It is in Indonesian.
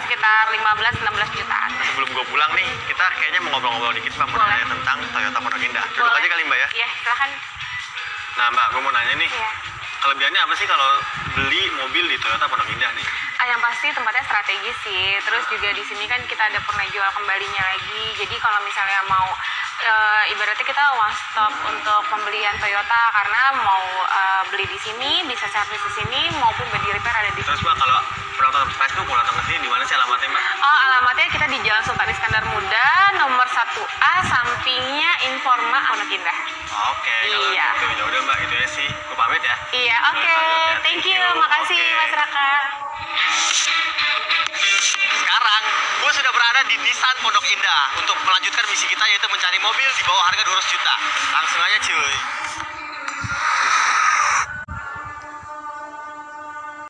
sekitar 15-16 jutaan. Sebelum gue pulang nih, kita kayaknya mau ngobrol-ngobrol dikit Mbak Boleh. mengenai tentang Toyota Pondok Indah. Duduk Boleh. aja kali Mbak ya. Iya, silahkan. Nah Mbak, gue mau nanya nih, Iya. kelebihannya apa sih kalau beli mobil di Toyota Pondok Indah nih? Ah, yang pasti tempatnya strategis sih. Terus juga di sini kan kita ada pernah jual kembalinya lagi. Jadi kalau misalnya mau eh, ibaratnya kita one stop untuk pembelian Toyota karena mau eh, beli di sini bisa servis di sini maupun body repair ada di Terus sini. Mbak, kalau penonton surprise tuh mau datang ke sini, di mana sih alamatnya Mbak? Oh, alamatnya kita di Jalan Sultan Iskandar Muda, nomor 1A, sampingnya Informa Pondok Indah. Oke, kalau Iya. gitu ya udah Mbak, itu ya sih. Gue pamit ya. Iya, oke. Selanjutnya, Thank you. Makasih, Oke. Mas Raka. Sekarang gue sudah berada di Nissan Pondok Indah untuk melanjutkan misi kita yaitu mencari mobil di bawah harga 200 juta. Langsung aja cuy.